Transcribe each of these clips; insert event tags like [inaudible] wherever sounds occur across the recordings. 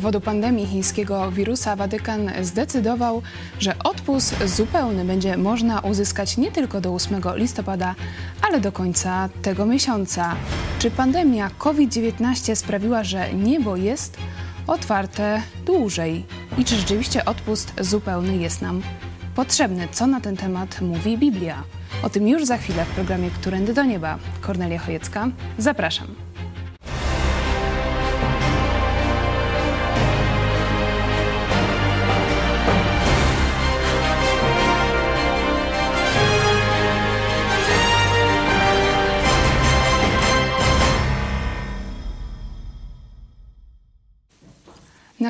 Powodu pandemii chińskiego wirusa Watykan zdecydował, że odpust zupełny będzie można uzyskać nie tylko do 8 listopada, ale do końca tego miesiąca. Czy pandemia COVID-19 sprawiła, że niebo jest otwarte dłużej? I czy rzeczywiście odpust zupełny jest nam potrzebny? Co na ten temat mówi Biblia? O tym już za chwilę w programie Którędy do Nieba. Kornelia Chojecka, zapraszam.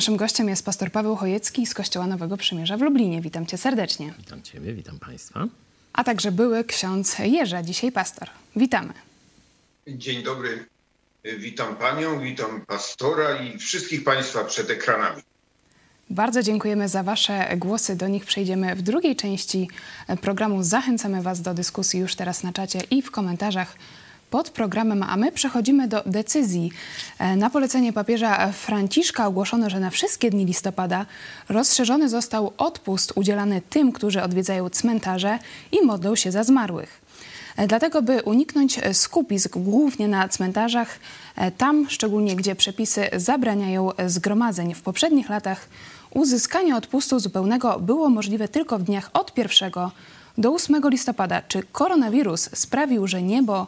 Naszym gościem jest pastor Paweł Chojecki z Kościoła Nowego Przymierza w Lublinie. Witam cię serdecznie. Witam ciebie, witam państwa. A także były ksiądz Jerzy, a dzisiaj pastor. Witamy. Dzień dobry. Witam panią, witam pastora i wszystkich państwa przed ekranami. Bardzo dziękujemy za Wasze głosy. Do nich przejdziemy w drugiej części programu. Zachęcamy Was do dyskusji już teraz na czacie i w komentarzach pod programem, a my przechodzimy do decyzji. E, na polecenie papieża Franciszka ogłoszono, że na wszystkie dni listopada rozszerzony został odpust udzielany tym, którzy odwiedzają cmentarze i modlą się za zmarłych. E, dlatego, by uniknąć skupisk głównie na cmentarzach, e, tam szczególnie gdzie przepisy zabraniają zgromadzeń. W poprzednich latach uzyskanie odpustu zupełnego było możliwe tylko w dniach od 1 do 8 listopada. Czy koronawirus sprawił, że niebo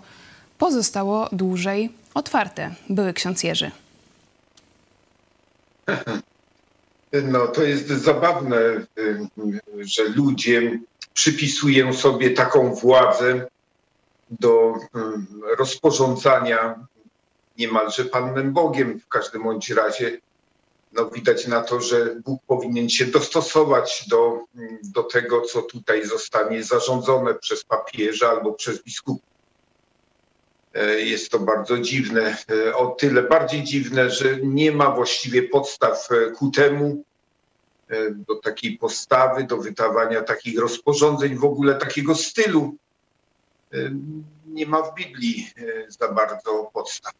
pozostało dłużej otwarte. Były ksiądz Jerzy. [laughs] No to jest zabawne, że ludzie przypisują sobie taką władzę do rozporządzania niemalże Panem Bogiem. W każdym bądź razie no, widać na to, że Bóg powinien się dostosować do, do tego, co tutaj zostanie zarządzone przez papieża albo przez biskupów. E, jest to bardzo dziwne, e, o tyle bardziej dziwne, że nie ma właściwie podstaw e, ku temu, do takiej postawy, do wydawania takich rozporządzeń, w ogóle takiego stylu. Nie ma w Biblii za bardzo podstaw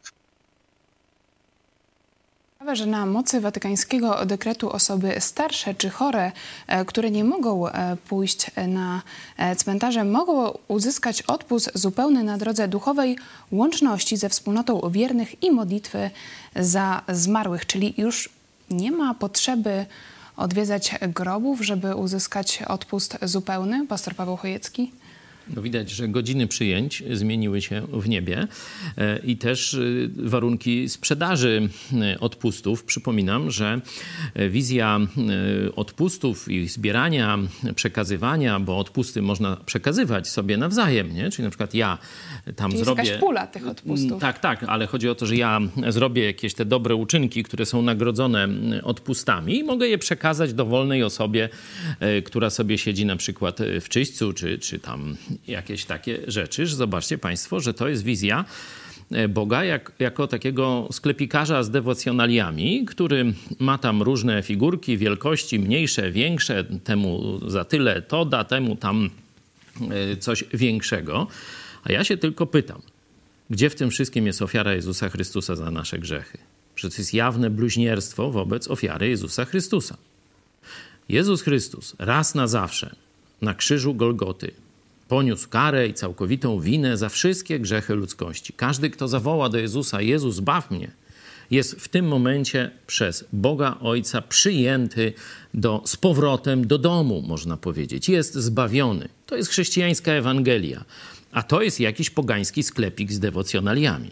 że na mocy watykańskiego dekretu osoby starsze czy chore, e, które nie mogą e, pójść na e, cmentarze, mogą uzyskać odpust zupełny na drodze duchowej łączności ze wspólnotą wiernych i modlitwy za zmarłych, czyli już nie ma potrzeby odwiedzać grobów, żeby uzyskać odpust zupełny. Pastor Paweł Chojecki. No widać, że godziny przyjęć zmieniły się w niebie e, i też e, warunki sprzedaży e, odpustów. Przypominam, że wizja odpustów, ich zbierania, przekazywania, bo odpusty można przekazywać sobie nawzajem, nie? Czyli na przykład ja tam Czyli zrobię... Jest pula tych odpustów. Tak, tak, ale chodzi o to, że ja zrobię jakieś te dobre uczynki, które są nagrodzone odpustami i mogę je przekazać dowolnej osobie, która sobie siedzi na przykład w czyśćcu, czy, czy tam jakieś takie rzeczy, zobaczcie Państwo, że to jest wizja e, Boga jak, jako takiego sklepikarza z dewocjonaliami, który ma tam różne figurki, wielkości, mniejsze, większe, temu za tyle to da, temu tam e, coś większego. A ja się tylko pytam, gdzie w tym wszystkim jest ofiara Jezusa Chrystusa za nasze grzechy? Przecież to jest jawne bluźnierstwo wobec ofiary Jezusa Chrystusa. Jezus Chrystus raz na zawsze na krzyżu Golgoty poniósł karę i całkowitą winę za wszystkie grzechy ludzkości. Każdy, kto zawoła do Jezusa: Jezus, baw mnie, jest w tym momencie przez Boga Ojca przyjęty do, z powrotem do domu, można powiedzieć. Jest zbawiony. To jest chrześcijańska Ewangelia, a to jest jakiś pogański sklepik z dewocjonaliami.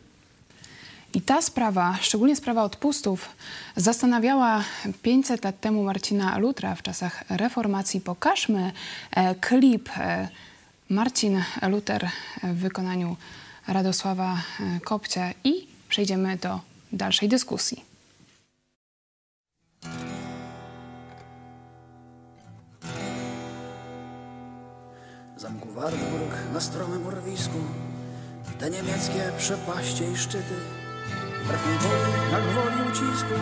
I ta sprawa, szczególnie sprawa odpustów, zastanawiała 500 lat temu Marcina Lutra w czasach reformacji. Pokażmy e, klip. Marcin Luther w wykonaniu Radosława e, Kopcia i przejdziemy do dalszej dyskusji. Zamku Wartburg na stromym urwisku Te niemieckie przepaście i szczyty Wbrew mej woli, jak woli ucisku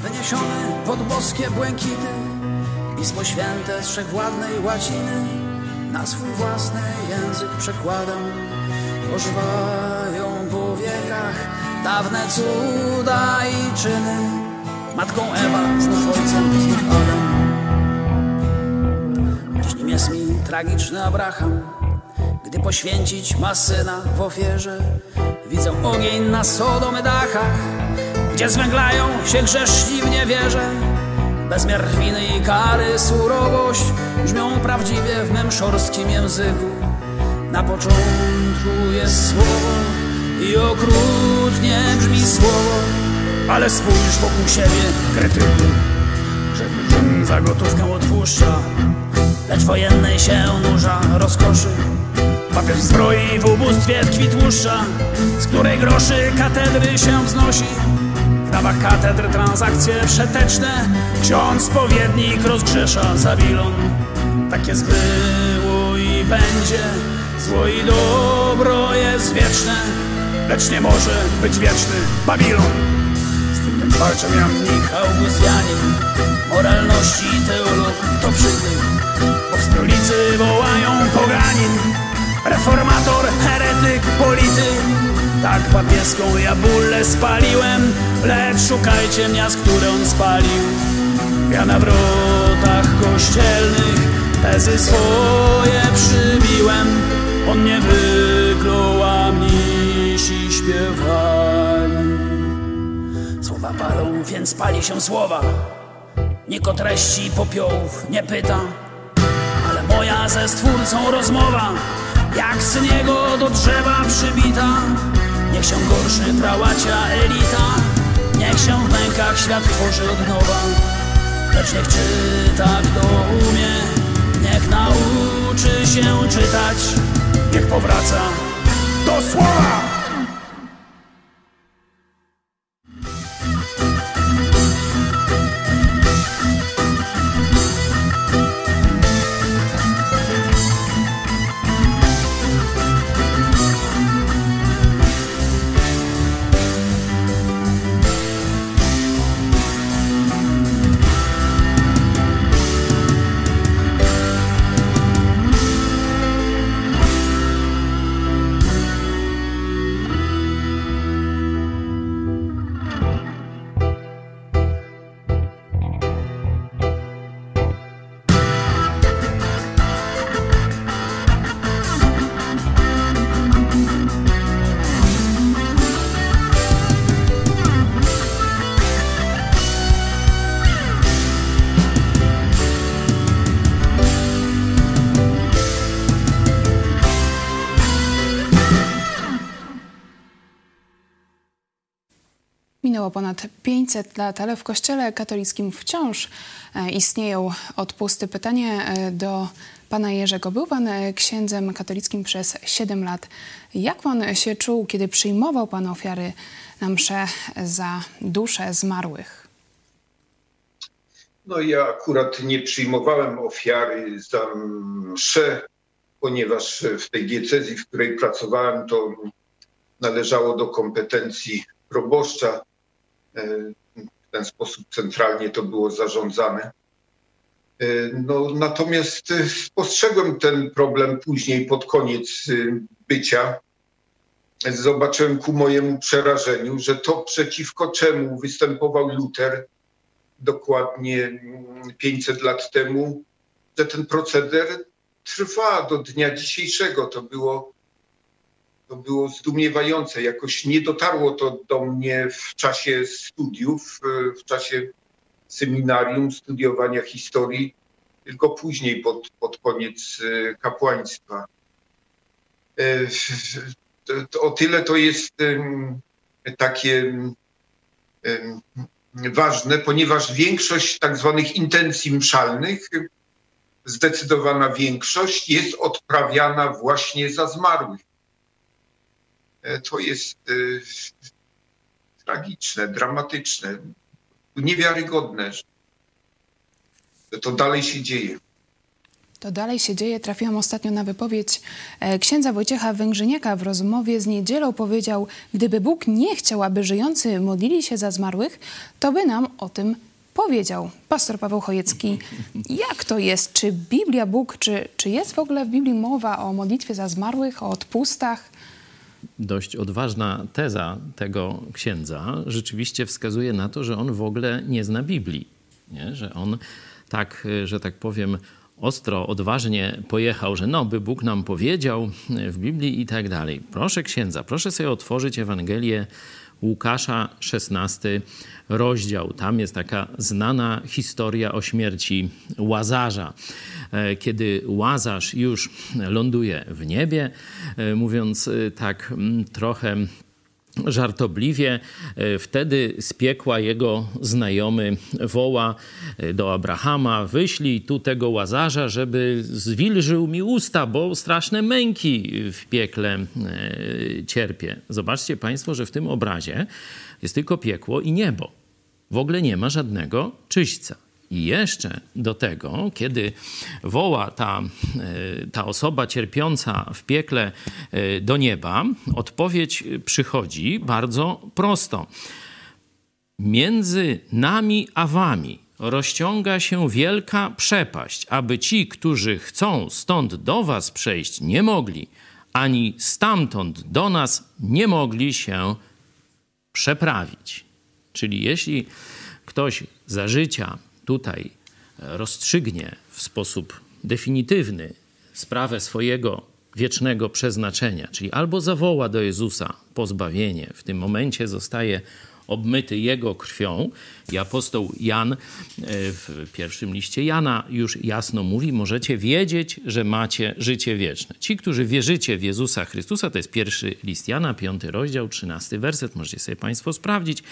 Wyniesione pod boskie błękity Pismo święte z wszechwładnej łaciny na swój własny język przekładam. Ożywają po wiekach dawne cuda i czyny. Matką Ewa, znów ojcem, znów Adam Dziś nim jest mi tragiczny Abraham Gdy poświęcić ma syna w ofierze Widzę ogień na Sodomy dachach Gdzie zwęglają się grzeszni w niewierze Bezmiar winy i kary, surowość Brzmią prawdziwie w mym szorskim języku. Na początku jest słowo I okrutnie brzmi słowo Ale spójrz wokół siebie, krytyku Że za gotówkę odpuszcza Lecz wojennej się nurza rozkoszy. Papież zbroi w ubóstwie tkwi tłuszcza Z której groszy katedry się wznosi. W dawach katedr transakcje przeteczne Ksiądz spowiednik rozgrzesza Zabilon Takie zbyło i będzie. Zło i dobro jest wieczne Lecz nie może być wieczny. Babilon! Z tym jak walczą Jan Michał Augustianin Moralności teolog to przytyk Bo w stolicy wołają poganin. Reformator, heretyk, polityk Tak papieską ja bólę spaliłem Lecz szukajcie miast, które on spalił. Ja na wrotach kościelnych Tezy swoje przybiłem. On nie wyklął, a mnisi śpiewali. Słowa palą, więc pali się słowa. Nikt o treści popiołów nie pyta. Ale moja ze stwórcą rozmowa Jak syn jego do drzewa przybita. Niech się gorszy prałacia elita. Niech się w mękach świat tworzy od nowa. Lecz niech czyta kto umie nauczy się czytać. Niech powraca. Do słowa Ponad 500 lat, ale w Kościele katolickim wciąż e, istnieją odpusty. Pytanie e, do pana Jerzego. Był pan e, księdzem katolickim przez 7 lat. Jak pan się czuł, kiedy przyjmował pan ofiary na msze za dusze zmarłych? No ja akurat nie przyjmowałem ofiary za msze, ponieważ w tej diecezji, w której pracowałem, to należało do kompetencji proboszcza. W ten sposób centralnie to było zarządzane. No, natomiast spostrzegłem ten problem później, pod koniec bycia. Zobaczyłem ku mojemu przerażeniu, że to przeciwko czemu występował Luter dokładnie 500 lat temu, że ten proceder trwa do dnia dzisiejszego. To było to było zdumiewające. Jakoś nie dotarło to do mnie w czasie studiów, w czasie seminarium, studiowania historii, tylko później, pod, pod koniec e, kapłaństwa. E, o tyle to jest takie ważne, ponieważ większość tak zwanych intencji mszalnych, zdecydowana większość jest odprawiana właśnie za zmarłych. E, to jest e, tragiczne, dramatyczne, niewiarygodne, że to dalej się dzieje. To dalej się dzieje. Trafiłam ostatnio na wypowiedź e, księdza Wojciecha Węgrzyniaka w rozmowie z niedzielą. Powiedział, gdyby Bóg nie chciał, aby żyjący modlili się za zmarłych, to by nam o tym powiedział. Pastor Paweł Chojecki, jak to jest? Czy Biblia, Bóg, czy, czy jest w ogóle w Biblii mowa o modlitwie za zmarłych, o odpustach? Dość odważna teza tego księdza rzeczywiście wskazuje na to, że on w ogóle nie zna Biblii. Nie? Że on tak, że tak powiem, ostro, odważnie pojechał, że no, by Bóg nam powiedział w Biblii i tak dalej. Proszę księdza, proszę sobie otworzyć Ewangelię Łukasza, 16 rozdział. Tam jest taka znana historia o śmierci Łazarza. E, kiedy Łazarz już ląduje w niebie, e, mówiąc e, tak trochę żartobliwie. Wtedy z piekła jego znajomy woła do Abrahama: Wyślij tu tego łazarza, żeby zwilżył mi usta, bo straszne męki w piekle cierpię. Zobaczcie Państwo, że w tym obrazie jest tylko piekło i niebo. W ogóle nie ma żadnego czyśćca. I jeszcze do tego, kiedy woła ta, e, ta osoba cierpiąca w piekle e, do nieba, odpowiedź przychodzi bardzo prosto. Między nami a wami rozciąga się wielka przepaść, aby ci, którzy chcą stąd do was przejść, nie mogli, ani stamtąd do nas nie mogli się przeprawić. Czyli jeśli ktoś za życia tutaj rozstrzygnie w sposób definitywny sprawę swojego wiecznego przeznaczenia, czyli albo zawoła do Jezusa pozbawienie, w tym momencie zostaje obmyty Jego krwią. I apostoł Jan e, w pierwszym liście Jana już jasno mówi, możecie wiedzieć, że macie życie wieczne. Ci, którzy wierzycie w Jezusa Chrystusa, to jest pierwszy list Jana, piąty rozdział, trzynasty werset, możecie sobie Państwo sprawdzić.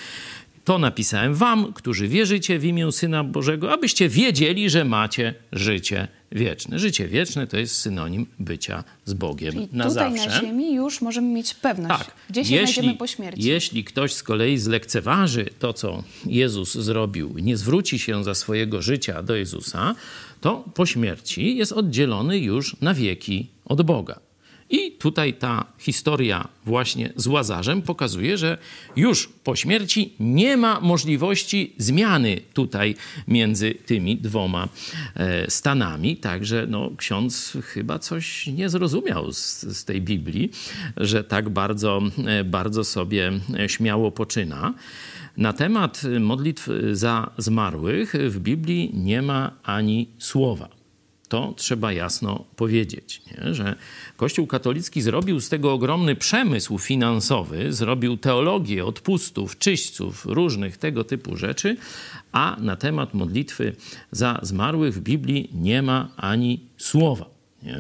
To napisałem wam, którzy wierzycie w imię Syna Bożego, abyście wiedzieli, że macie życie wieczne. Życie wieczne to jest synonim bycia z Bogiem Czyli na tutaj zawsze. na ziemi już możemy mieć pewność, Tak. gdzie się jeśli, znajdziemy po śmierci. Jeśli ktoś z kolei zlekceważy to, co Jezus zrobił, nie zwróci się za swojego życia do Jezusa, to po śmierci jest oddzielony już na wieki od Boga. I tutaj ta historia właśnie z Łazarzem pokazuje, że już po śmierci nie ma możliwości zmiany tutaj między tymi dwoma e, stanami. Także no, ksiądz chyba coś nie zrozumiał z, z tej Biblii, że tak bardzo, e, bardzo sobie śmiało poczyna. Na temat modlitw za zmarłych w Biblii nie ma ani słowa. To trzeba jasno powiedzieć, nie? że Kościół katolicki zrobił z tego ogromny przemysł finansowy, zrobił teologię odpustów, czyśćców, różnych tego typu rzeczy, a na temat modlitwy za zmarłych w Biblii nie ma ani słowa. Nie?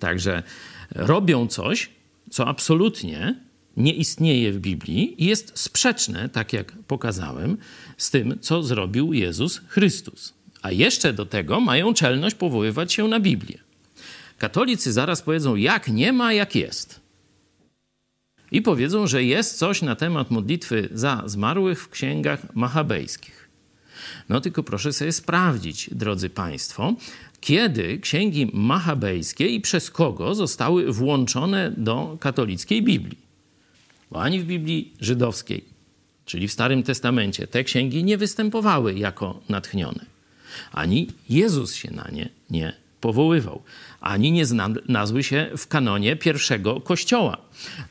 Także robią coś, co absolutnie nie istnieje w Biblii i jest sprzeczne, tak jak pokazałem, z tym, co zrobił Jezus Chrystus. A jeszcze do tego mają czelność powoływać się na Biblię. Katolicy zaraz powiedzą, jak nie ma, jak jest. I powiedzą, że jest coś na temat modlitwy za zmarłych w księgach machabejskich. No tylko proszę sobie sprawdzić, drodzy Państwo, kiedy księgi machabejskie i przez kogo zostały włączone do katolickiej Biblii. Bo ani w Biblii żydowskiej, czyli w Starym Testamencie, te księgi nie występowały jako natchnione ani Jezus się na nie nie powoływał, ani nie znalazły się w kanonie pierwszego kościoła.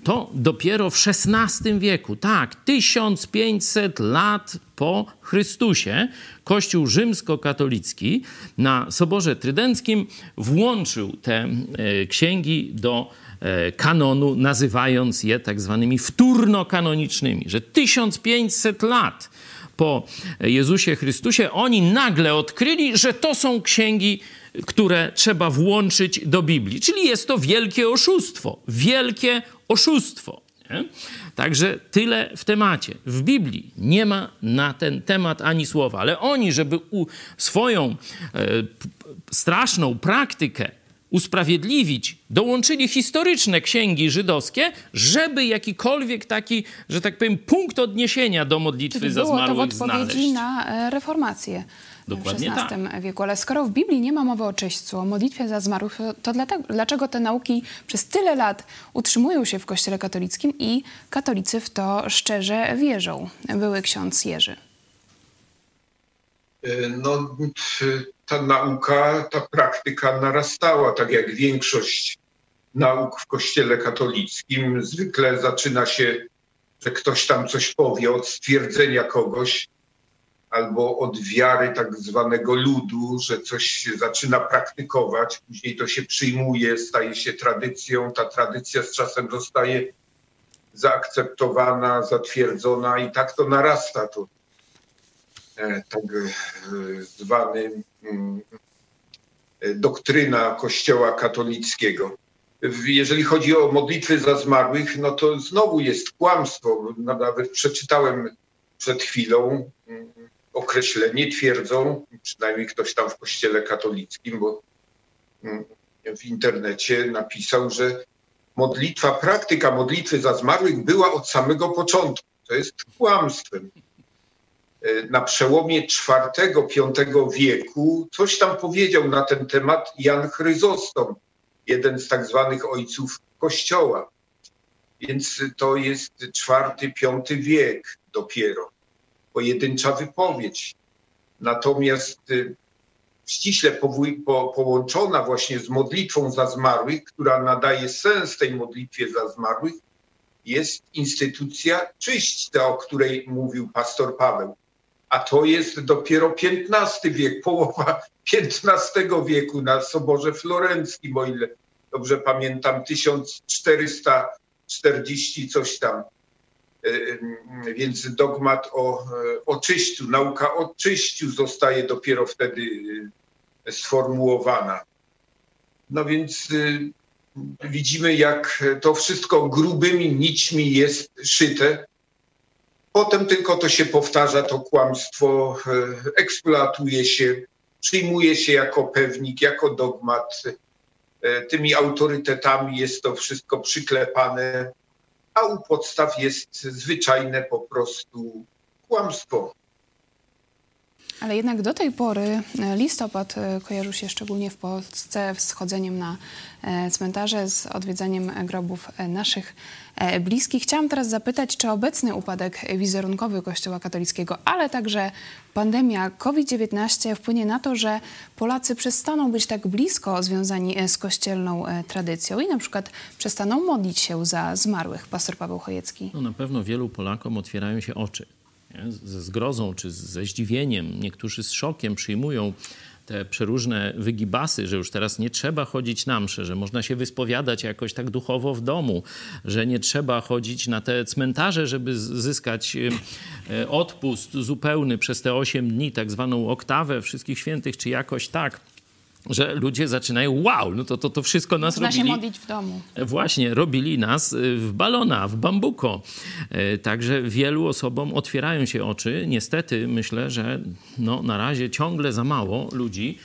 To dopiero w XVI wieku, tak, 1500 lat po Chrystusie, Kościół rzymskokatolicki na Soborze Trydenckim włączył te e, księgi do e, kanonu, nazywając je tak zwanymi wtórno-kanonicznymi, że 1500 lat po Jezusie Chrystusie, oni nagle odkryli, że to są księgi, które trzeba włączyć do Biblii. Czyli jest to wielkie oszustwo. Wielkie oszustwo. Nie? Także tyle w temacie. W Biblii nie ma na ten temat ani słowa, ale oni, żeby swoją e, straszną praktykę usprawiedliwić, dołączyli historyczne księgi żydowskie, żeby jakikolwiek taki, że tak powiem, punkt odniesienia do modlitwy Czyli za zmarłych było to w odpowiedzi znaleźć. na e, reformację. Dokładnie w XVI tak. wieku. Ale skoro w Biblii nie ma mowy o czyśćcu, o modlitwie za zmarłych, to dlatego, dlaczego te nauki przez tyle lat utrzymują się w Kościele katolickim i katolicy w to szczerze wierzą? Były ksiądz Jerzy. E, no, ta nauka, ta praktyka narastała, tak jak większość nauk w Kościele katolickim. Zwykle zaczyna się, że ktoś tam coś powie od stwierdzenia kogoś albo od wiary tak zwanego ludu, że coś się zaczyna praktykować, później to się przyjmuje, staje się tradycją. Ta tradycja z czasem zostaje zaakceptowana, zatwierdzona i tak to narasta. To tak e, zwany mm, e, doktryna Kościoła katolickiego. Jeżeli chodzi o modlitwy za zmarłych, no to znowu jest kłamstwo. No, nawet przeczytałem przed chwilą mm, określenie, twierdzą, przynajmniej ktoś tam w Kościele katolickim, bo mm, w internecie napisał, że modlitwa, praktyka modlitwy za zmarłych była od samego początku. To jest kłamstwem. E, na przełomie IV-V wieku coś tam powiedział na ten temat Jan Chryzostom, jeden z tak zwanych ojców Kościoła. Więc to jest IV-V wiek dopiero. Pojedyncza wypowiedź. Natomiast y, ściśle po, połączona właśnie z modlitwą za zmarłych, która nadaje sens tej modlitwie za zmarłych, jest instytucja czyśćca, o której mówił pastor Paweł. A to jest dopiero XV wiek, połowa [laughs] XV wieku na Soborze Florenckim, o ile dobrze pamiętam, 1440 coś tam. E, e, więc dogmat o oczyściu, nauka o czyściu zostaje dopiero wtedy e, sformułowana. No więc widzimy, jak to wszystko grubymi nićmi jest szyte. Potem tylko to się powtarza, to kłamstwo eksploatuje się, przyjmuje się jako pewnik, jako dogmat. Tymi autorytetami jest to wszystko przyklepane a u podstaw jest zwyczajne po prostu kłamstwo. Ale jednak do tej pory e, listopad e, kojarzył się szczególnie w Polsce z chodzeniem na e, cmentarze, z odwiedzaniem grobów naszych bliskich. Chciałam teraz zapytać, czy obecny upadek wizerunkowy Kościoła katolickiego, ale także pandemia COVID-19 wpłynie na to, że Polacy przestaną być tak blisko związani z kościelną tradycją i na przykład przestaną modlić się za zmarłych. Pastor Paweł Chojecki. No na pewno wielu Polakom otwierają się oczy ze zgrozą czy ze zdziwieniem, niektórzy z szokiem przyjmują te przeróżne wygibasy, że już teraz nie trzeba chodzić na msze, że można się wyspowiadać jakoś tak duchowo w domu, że nie trzeba chodzić na te cmentarze, żeby zyskać e, odpust zupełny przez te 8 dni, tak zwaną oktawę wszystkich świętych, czy jakoś tak że ludzie zaczynają, wow, no to to, to wszystko nas Można robili. się modlić w domu. Właśnie, robili nas y, w balona, w bambuko. Y, także wielu osobom otwierają się oczy. Niestety myślę, że no, na razie ciągle za mało ludzi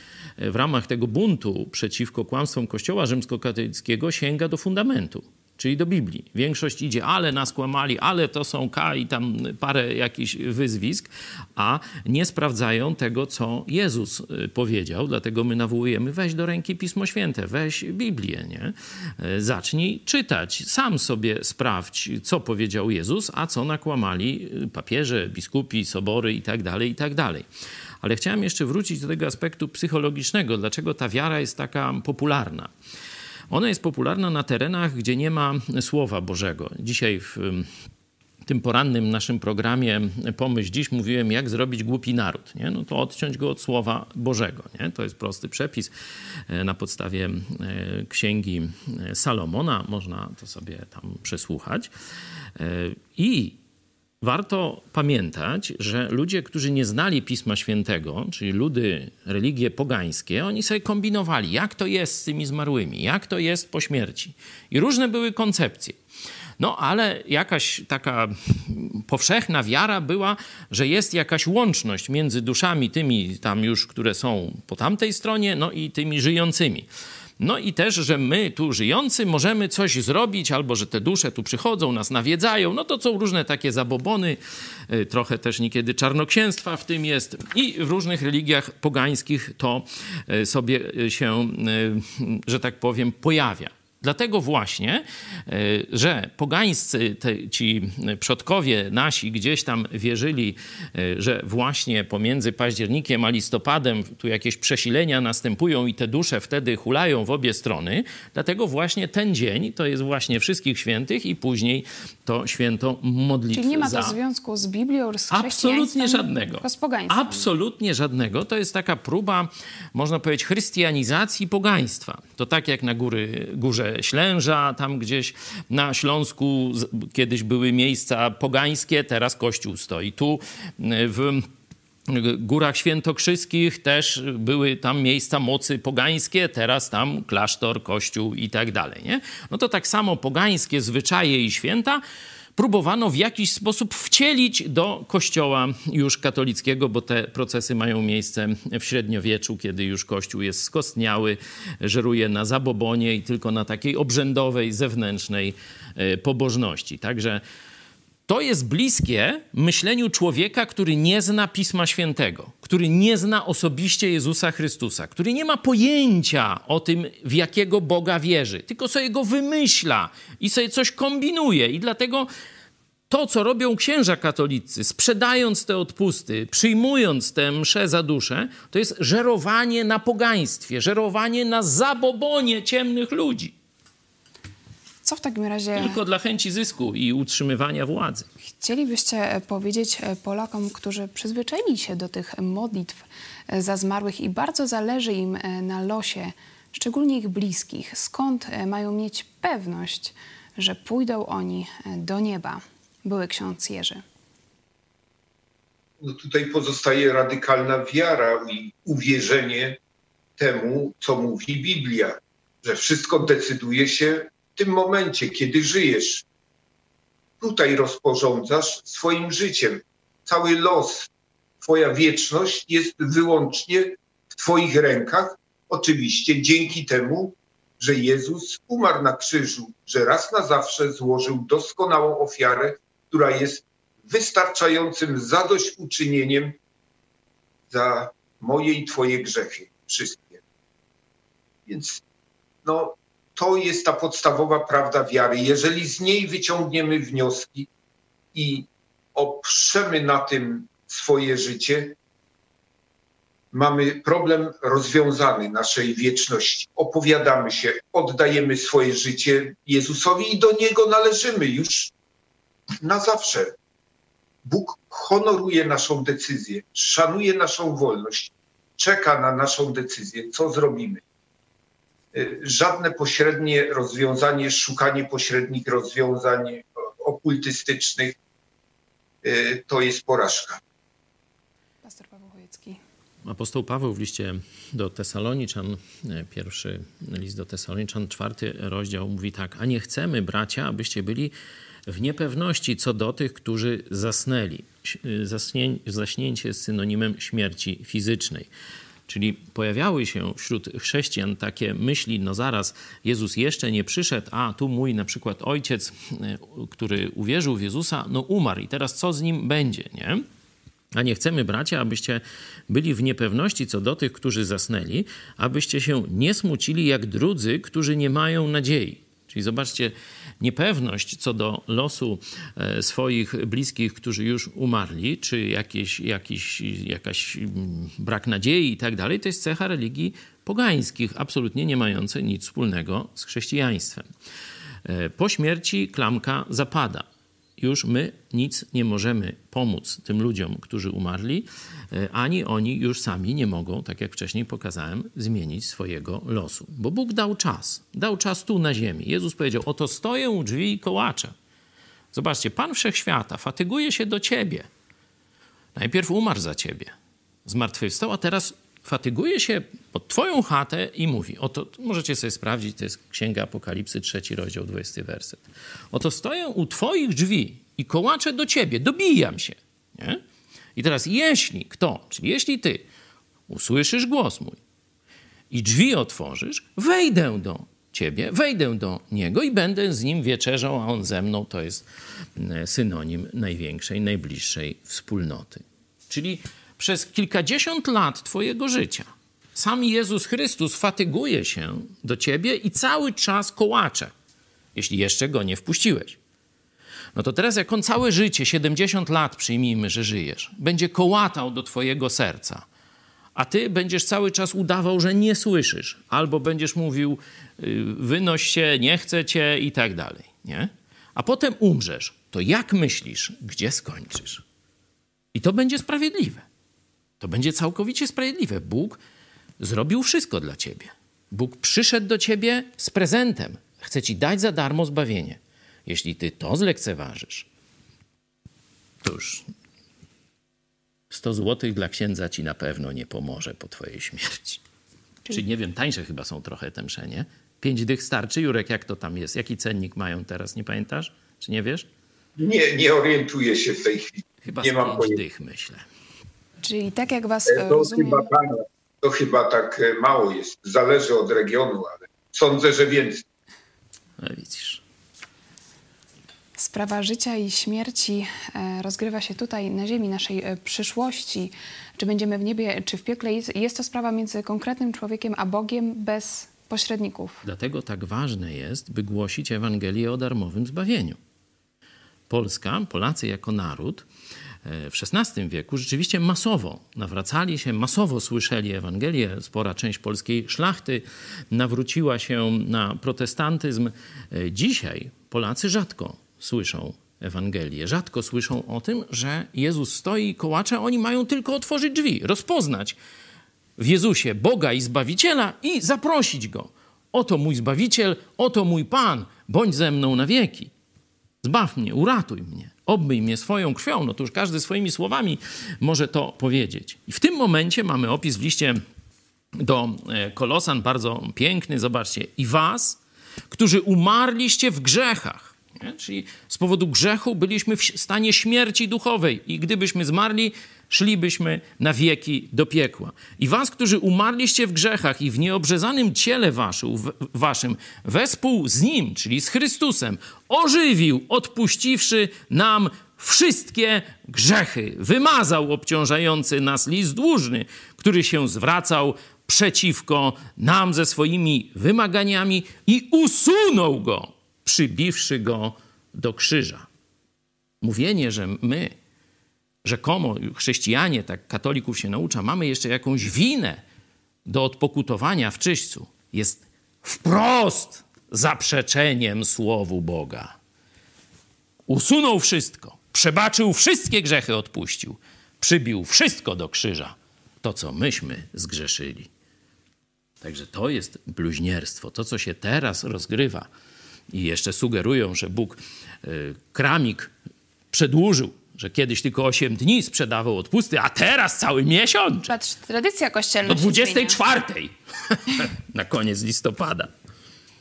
y, w ramach tego buntu przeciwko kłamstwom Kościoła rzymskokatolickiego sięga do fundamentu czyli do Biblii. Większość idzie, ale nas kłamali, ale to są K i tam parę jakichś wyzwisk, a nie sprawdzają tego, co Jezus y, powiedział. Dlatego my nawołujemy, weź do ręki Pismo Święte, weź Biblię, nie? Y, zacznij czytać, sam sobie sprawdź, co powiedział Jezus, a co nakłamali y, papieże, biskupi, sobory itd., tak itd. Tak ale chciałem jeszcze wrócić do tego aspektu psychologicznego, dlaczego ta wiara jest taka popularna. Ona jest popularna na terenach, gdzie nie ma Słowa Bożego. Dzisiaj w tym porannym naszym programie Pomyśl Dziś mówiłem, jak zrobić głupi naród. Nie? No to odciąć go od Słowa Bożego. Nie? To jest prosty przepis e, na podstawie e, księgi e, Salomona. Można to sobie tam przesłuchać. I Warto pamiętać, że ludzie, którzy nie znali Pisma Świętego, czyli ludy, religie pogańskie, oni sobie kombinowali, jak to jest z tymi zmarłymi, jak to jest po śmierci. I różne były koncepcje. No ale jakaś taka powszechna wiara była, że jest jakaś łączność między duszami tymi tam już, które są po tamtej stronie, no i tymi żyjącymi. No i też, że my tu żyjący możemy coś zrobić, albo że te dusze tu przychodzą, nas nawiedzają. No to są różne takie zabobony, y, trochę też niekiedy czarnoksięstwa w tym jest. I w różnych religiach pogańskich to y, sobie się, y, że tak powiem, pojawia. Dlatego właśnie, e, że pogańscy, te, ci przodkowie nasi gdzieś tam wierzyli, e, że właśnie pomiędzy październikiem a listopadem tu jakieś przesilenia następują i te dusze wtedy hulają w obie strony. Dlatego właśnie ten dzień to jest właśnie wszystkich świętych i później to święto modlitwy. Czyli nie ma za... to związku z Biblią, z Absolutnie żadnego. tylko z pogaństwem. Absolutnie żadnego. To jest taka próba, można powiedzieć, chrystianizacji pogaństwa. To tak jak na góry, górze Ślęża, tam gdzieś na Śląsku kiedyś były miejsca pogańskie, teraz kościół stoi. Tu w Górach Świętokrzyskich też były tam miejsca mocy pogańskie, teraz tam klasztor, kościół i tak dalej. Nie? No to tak samo pogańskie zwyczaje i święta próbowano w jakiś sposób wcielić do kościoła już katolickiego, bo te procesy mają miejsce w średniowieczu, kiedy już kościół jest skostniały, żeruje na zabobonie i tylko na takiej obrzędowej, zewnętrznej e, pobożności. Także to jest bliskie myśleniu człowieka, który nie zna Pisma Świętego, który nie zna osobiście Jezusa Chrystusa, który nie ma pojęcia o tym, w jakiego Boga wierzy, tylko sobie go wymyśla i sobie coś kombinuje. I dlatego to, co robią księża katolicy, sprzedając te odpusty, przyjmując te msze za duszę, to jest żerowanie na pogaństwie, żerowanie na zabobonie ciemnych ludzi. Co w takim razie... Tylko dla chęci zysku i utrzymywania władzy. Chcielibyście powiedzieć Polakom, którzy przyzwyczaili się do tych modlitw za zmarłych i bardzo zależy im na losie, szczególnie ich bliskich, skąd mają mieć pewność, że pójdą oni do nieba? Były ksiądz Jerzy. No tutaj pozostaje radykalna wiara i uwierzenie temu, co mówi Biblia, że wszystko decyduje się tym momencie, kiedy żyjesz. Tutaj rozporządzasz swoim życiem. Cały los, Twoja wieczność jest wyłącznie w Twoich rękach. Oczywiście dzięki temu, że Jezus umarł na krzyżu, że raz na zawsze złożył doskonałą ofiarę, która jest wystarczającym zadośćuczynieniem za moje i Twoje grzechy, wszystkie. Więc no, to jest ta podstawowa prawda wiary. Jeżeli z niej wyciągniemy wnioski i oprzemy na tym swoje życie, mamy problem rozwiązany naszej wieczności. Opowiadamy się, oddajemy swoje życie Jezusowi i do Niego należymy już na zawsze. Bóg honoruje naszą decyzję, szanuje naszą wolność, czeka na naszą decyzję, co zrobimy. Y, żadne pośrednie rozwiązanie, szukanie pośrednich rozwiązań okultystycznych y, to jest porażka. Pastor Paweł Chojecki. Apostoł Paweł w liście do Tesaloniczan, y, pierwszy list do Tesaloniczan, czwarty rozdział mówi tak, a nie chcemy, bracia, abyście byli w niepewności co do tych, którzy zasnęli. zaśnięcie jest synonimem śmierci fizycznej. Czyli pojawiały się wśród chrześcijan takie myśli, no zaraz, Jezus jeszcze nie przyszedł, a tu mój na przykład ojciec, e, który uwierzył w Jezusa, no umarł i teraz co z nim będzie, nie? A nie chcemy, bracia, abyście byli w niepewności co do tych, którzy zasnęli, abyście się nie smucili jak drudzy, którzy nie mają nadziei. Czyli zobaczcie, niepewność co do losu e, swoich bliskich, którzy już umarli, czy jakieś, jakiś, jakaś mm, brak nadziei i tak dalej, to jest cecha religii pogańskich, absolutnie nie mające nic wspólnego z chrześcijaństwem. E, po śmierci klamka zapada już my nic nie możemy pomóc tym ludziom, którzy umarli, e, ani oni już sami nie mogą, tak jak wcześniej pokazałem, zmienić swojego losu. Bo Bóg dał czas, dał czas tu na ziemi. Jezus powiedział: Oto stoję u drzwi i kołaczę. Zobaczcie, Pan Wszechświata fatyguje się do ciebie. Najpierw umarł za ciebie, zmartwychwstał, a teraz fatyguje się pod twoją chatę i mówi, oto możecie sobie sprawdzić, to jest Księga Apokalipsy, trzeci rozdział, 20 werset. Oto stoję u twoich drzwi i kołaczę do ciebie, dobijam się. Nie? I teraz jeśli kto, czyli jeśli ty usłyszysz głos mój i drzwi otworzysz, wejdę do ciebie, wejdę do niego i będę z nim wieczerzał, a on ze mną to jest e, synonim największej, najbliższej wspólnoty. Czyli przez kilkadziesiąt lat Twojego życia sam Jezus Chrystus fatyguje się do ciebie i cały czas kołacze, jeśli jeszcze go nie wpuściłeś. No to teraz, jak on całe życie, 70 lat, przyjmijmy, że żyjesz, będzie kołatał do twojego serca, a ty będziesz cały czas udawał, że nie słyszysz, albo będziesz mówił, y, wynoś się, nie chcę cię i tak dalej, nie? A potem umrzesz, to jak myślisz, gdzie skończysz? I to będzie sprawiedliwe. To będzie całkowicie sprawiedliwe. Bóg zrobił wszystko dla ciebie. Bóg przyszedł do ciebie z prezentem. Chce ci dać za darmo zbawienie. Jeśli ty to zlekceważysz, to już 100 złotych dla księdza ci na pewno nie pomoże po twojej śmierci. Czyli, Czyli nie wiem, tańsze chyba są trochę te msze, nie? Pięć dych starczy? Jurek, jak to tam jest? Jaki cennik mają teraz, nie pamiętasz? Czy nie wiesz? Nie, nie orientuję się w tej chwili. Chyba nie z mam pięć dych, myślę. Czyli tak jak was to rozumiem... Chyba tak, to chyba tak e, mało jest. Zależy od regionu, ale sądzę, że więcej. No widzisz. Sprawa życia i śmierci e, rozgrywa się tutaj na ziemi naszej e, przyszłości. Czy będziemy w niebie, czy w piekle. Jest to sprawa między konkretnym człowiekiem a Bogiem bez pośredników. Dlatego tak ważne jest, by głosić Ewangelię o darmowym zbawieniu. Polska, Polacy jako naród w XVI wieku rzeczywiście masowo nawracali się, masowo słyszeli Ewangelię. Spora część polskiej szlachty nawróciła się na protestantyzm. Dzisiaj Polacy rzadko słyszą Ewangelię. Rzadko słyszą o tym, że Jezus stoi i kołacze, oni mają tylko otworzyć drzwi, rozpoznać w Jezusie Boga i Zbawiciela i zaprosić Go. Oto mój Zbawiciel, oto mój Pan, bądź ze mną na wieki. Zbaw mnie, uratuj mnie, obmyj mnie swoją krwią. No to już każdy swoimi słowami może to powiedzieć. I w tym momencie mamy opis w liście do e, Kolosan, bardzo piękny. Zobaczcie. I was, którzy umarliście w grzechach. Nie? Czyli z powodu grzechu byliśmy w stanie śmierci duchowej i gdybyśmy zmarli, szlibyśmy na wieki do piekła. I was, którzy umarliście w grzechach i w nieobrzezanym ciele waszym, wespół z Nim, czyli z Chrystusem, ożywił, odpuściwszy nam wszystkie grzechy. Wymazał obciążający nas list dłużny, który się zwracał przeciwko nam ze swoimi wymaganiami i usunął go, przybiwszy go do krzyża. Mówienie, że my rzekomo chrześcijanie, tak katolików się naucza, mamy jeszcze jakąś winę do odpokutowania w czyśćcu, jest wprost zaprzeczeniem słowu Boga. Usunął wszystko, przebaczył wszystkie grzechy, odpuścił, przybił wszystko do krzyża, to co myśmy zgrzeszyli. Także to jest bluźnierstwo. To, co się teraz rozgrywa i jeszcze sugerują, że Bóg y, kramik przedłużył że kiedyś tylko 8 dni sprzedawał odpusty, a teraz cały miesiąc. Patrz, tradycja kościelna. Do 24 [laughs] na koniec listopada.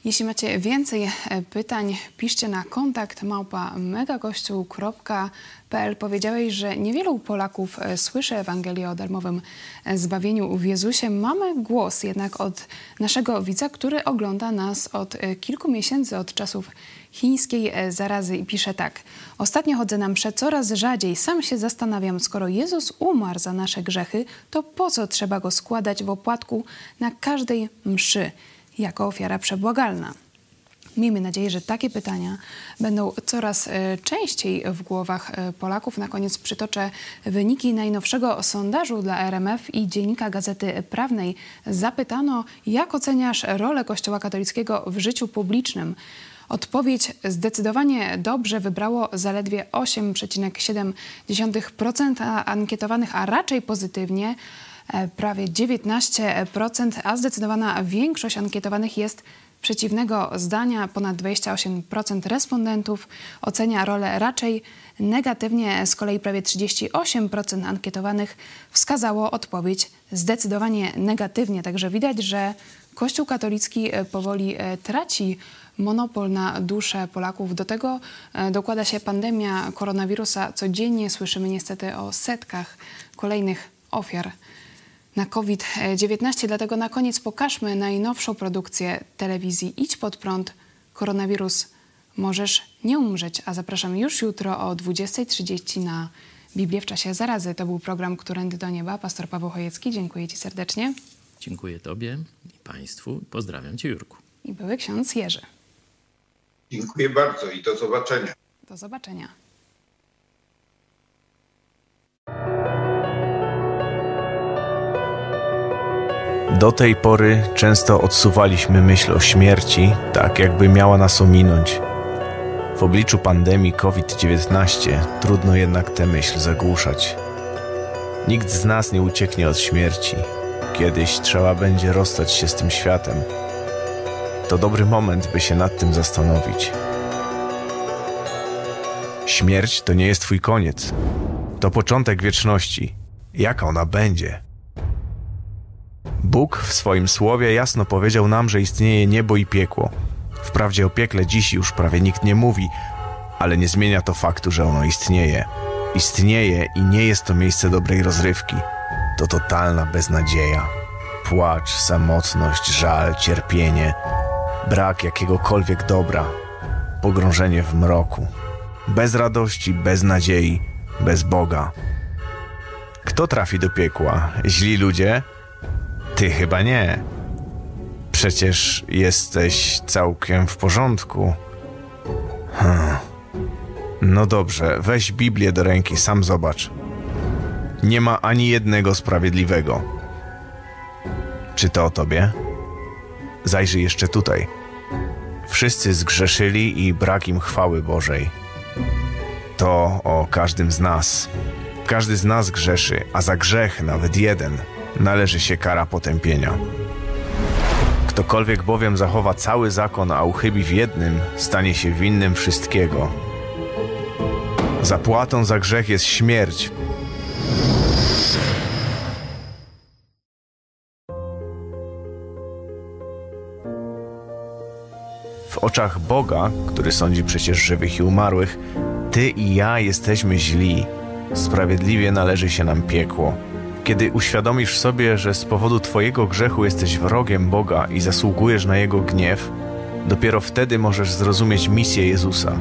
Jeśli macie więcej e, pytań, piszcie na kontakt małpa megakościół.pl. Powiedziałeś, że niewielu Polaków e, słyszy Ewangelię o darmowym e, zbawieniu w Jezusie. Mamy głos jednak od naszego widza, który ogląda nas od kilku miesięcy, od czasów chińskiej zarazy i pisze tak. Ostatnio chodzę na msze coraz rzadziej. Sam się zastanawiam, skoro Jezus umarł za nasze grzechy, to po co trzeba go składać w opłatku na każdej mszy? Jako ofiara przebłagalna. Miejmy nadzieję, że takie pytania będą coraz e, częściej w głowach e, Polaków. Na koniec przytoczę wyniki najnowszego sondażu dla RMF i dziennika Gazety Prawnej. Zapytano, jak oceniasz rolę Kościoła katolickiego w życiu publicznym. Odpowiedź zdecydowanie dobrze wybrało zaledwie 8,7% ankietowanych, a raczej pozytywnie prawie 19%, a zdecydowana większość ankietowanych jest przeciwnego zdania. Ponad 28% respondentów ocenia rolę raczej negatywnie, z kolei prawie 38% ankietowanych wskazało odpowiedź zdecydowanie negatywnie. Także widać, że Kościół katolicki e, powoli e, traci monopol na duszę Polaków. Do tego dokłada się pandemia koronawirusa. Codziennie słyszymy niestety o setkach kolejnych ofiar na COVID-19. Dlatego na koniec pokażmy najnowszą produkcję telewizji Idź pod prąd. Koronawirus możesz nie umrzeć, a zapraszam już jutro o 20.30 na Biblię w czasie zarazy. To był program Którędy do Nieba. Pastor Paweł Chojecki, dziękuję Ci serdecznie. Dziękuję Tobie i Państwu. Pozdrawiam Cię, Jurku. I były ksiądz Jerzy. Dziękuję bardzo i do zobaczenia. Do zobaczenia. Do tej pory często odsuwaliśmy myśl o śmierci, tak jakby miała nas ominąć. W obliczu pandemii COVID-19 trudno jednak tę myśl zagłuszać. Nikt z nas nie ucieknie od śmierci. Kiedyś trzeba będzie rozstać się z tym światem. To dobry moment, by się nad tym zastanowić. Śmierć to nie jest Twój koniec. To początek wieczności. Jaka ona będzie? Bóg w swoim słowie jasno powiedział nam, że istnieje niebo i piekło. Wprawdzie o piekle dziś już prawie nikt nie mówi, ale nie zmienia to faktu, że ono istnieje. Istnieje i nie jest to miejsce dobrej rozrywki. To totalna beznadzieja. Płacz, samotność, żal, cierpienie, brak jakiegokolwiek dobra, pogrążenie w mroku. Bez radości, bez nadziei, bez Boga. Kto trafi do piekła? Źli ludzie? Ty chyba nie. Przecież jesteś całkiem w porządku. Hmm. No dobrze, weź Biblię do ręki, sam zobacz. Nie ma ani jednego sprawiedliwego. Czy to o tobie? Zajrzyj jeszcze tutaj. Wszyscy zgrzeszyli i brak im chwały Bożej. To o każdym z nas. Każdy z nas grzeszy, a za grzech, nawet jeden, należy się kara potępienia. Ktokolwiek bowiem zachowa cały zakon, a uchybi w jednym, stanie się winnym wszystkiego. Zapłatą za grzech jest śmierć. W oczach Boga, który sądzi przecież żywych i umarłych, ty i ja jesteśmy źli. Sprawiedliwie należy się nam piekło. Kiedy uświadomisz sobie, że z powodu Twojego grzechu jesteś wrogiem Boga i zasługujesz na Jego gniew, dopiero wtedy możesz zrozumieć misję Jezusa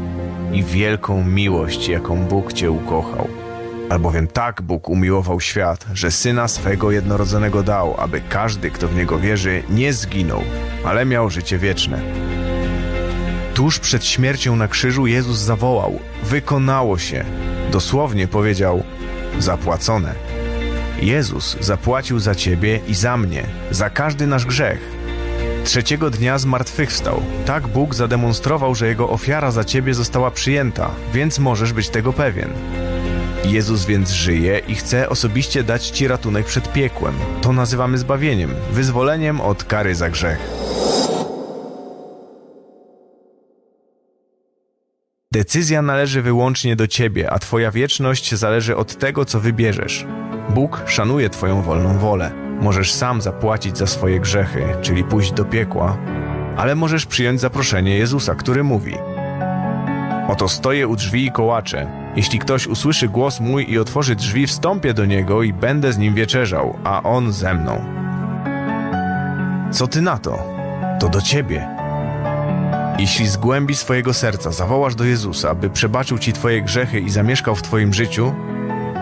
i wielką miłość, jaką Bóg Cię ukochał. Albowiem tak Bóg umiłował świat, że Syna swego jednorodzonego dał, aby każdy, kto w Niego wierzy, nie zginął, ale miał życie wieczne. Tuż przed śmiercią na krzyżu Jezus zawołał: Wykonało się! Dosłownie powiedział: Zapłacone. Jezus zapłacił za ciebie i za mnie, za każdy nasz grzech. Trzeciego dnia zmartwychwstał. Tak Bóg zademonstrował, że Jego ofiara za ciebie została przyjęta, więc możesz być tego pewien. Jezus więc żyje i chce osobiście dać ci ratunek przed piekłem. To nazywamy zbawieniem, wyzwoleniem od kary za grzech. Decyzja należy wyłącznie do ciebie, a twoja wieczność zależy od tego, co wybierzesz. Bóg szanuje twoją wolną wolę. Możesz sam zapłacić za swoje grzechy, czyli pójść do piekła, ale możesz przyjąć zaproszenie Jezusa, który mówi: Oto stoję u drzwi i kołaczę. Jeśli ktoś usłyszy głos mój i otworzy drzwi, wstąpię do niego i będę z nim wieczerzał, a on ze mną. Co ty na to? To do ciebie. Jeśli z głębi swojego serca zawołasz do Jezusa, by przebaczył ci twoje grzechy i zamieszkał w twoim życiu,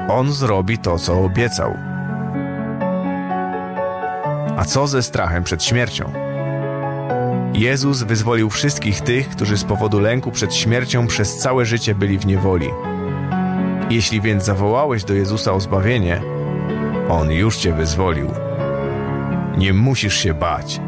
on zrobi to, co obiecał. A co ze strachem przed śmiercią? Jezus wyzwolił wszystkich tych, którzy z powodu lęku przed śmiercią przez całe życie byli w niewoli. Jeśli więc zawołałeś do Jezusa o zbawienie, On już cię wyzwolił. Nie musisz się bać.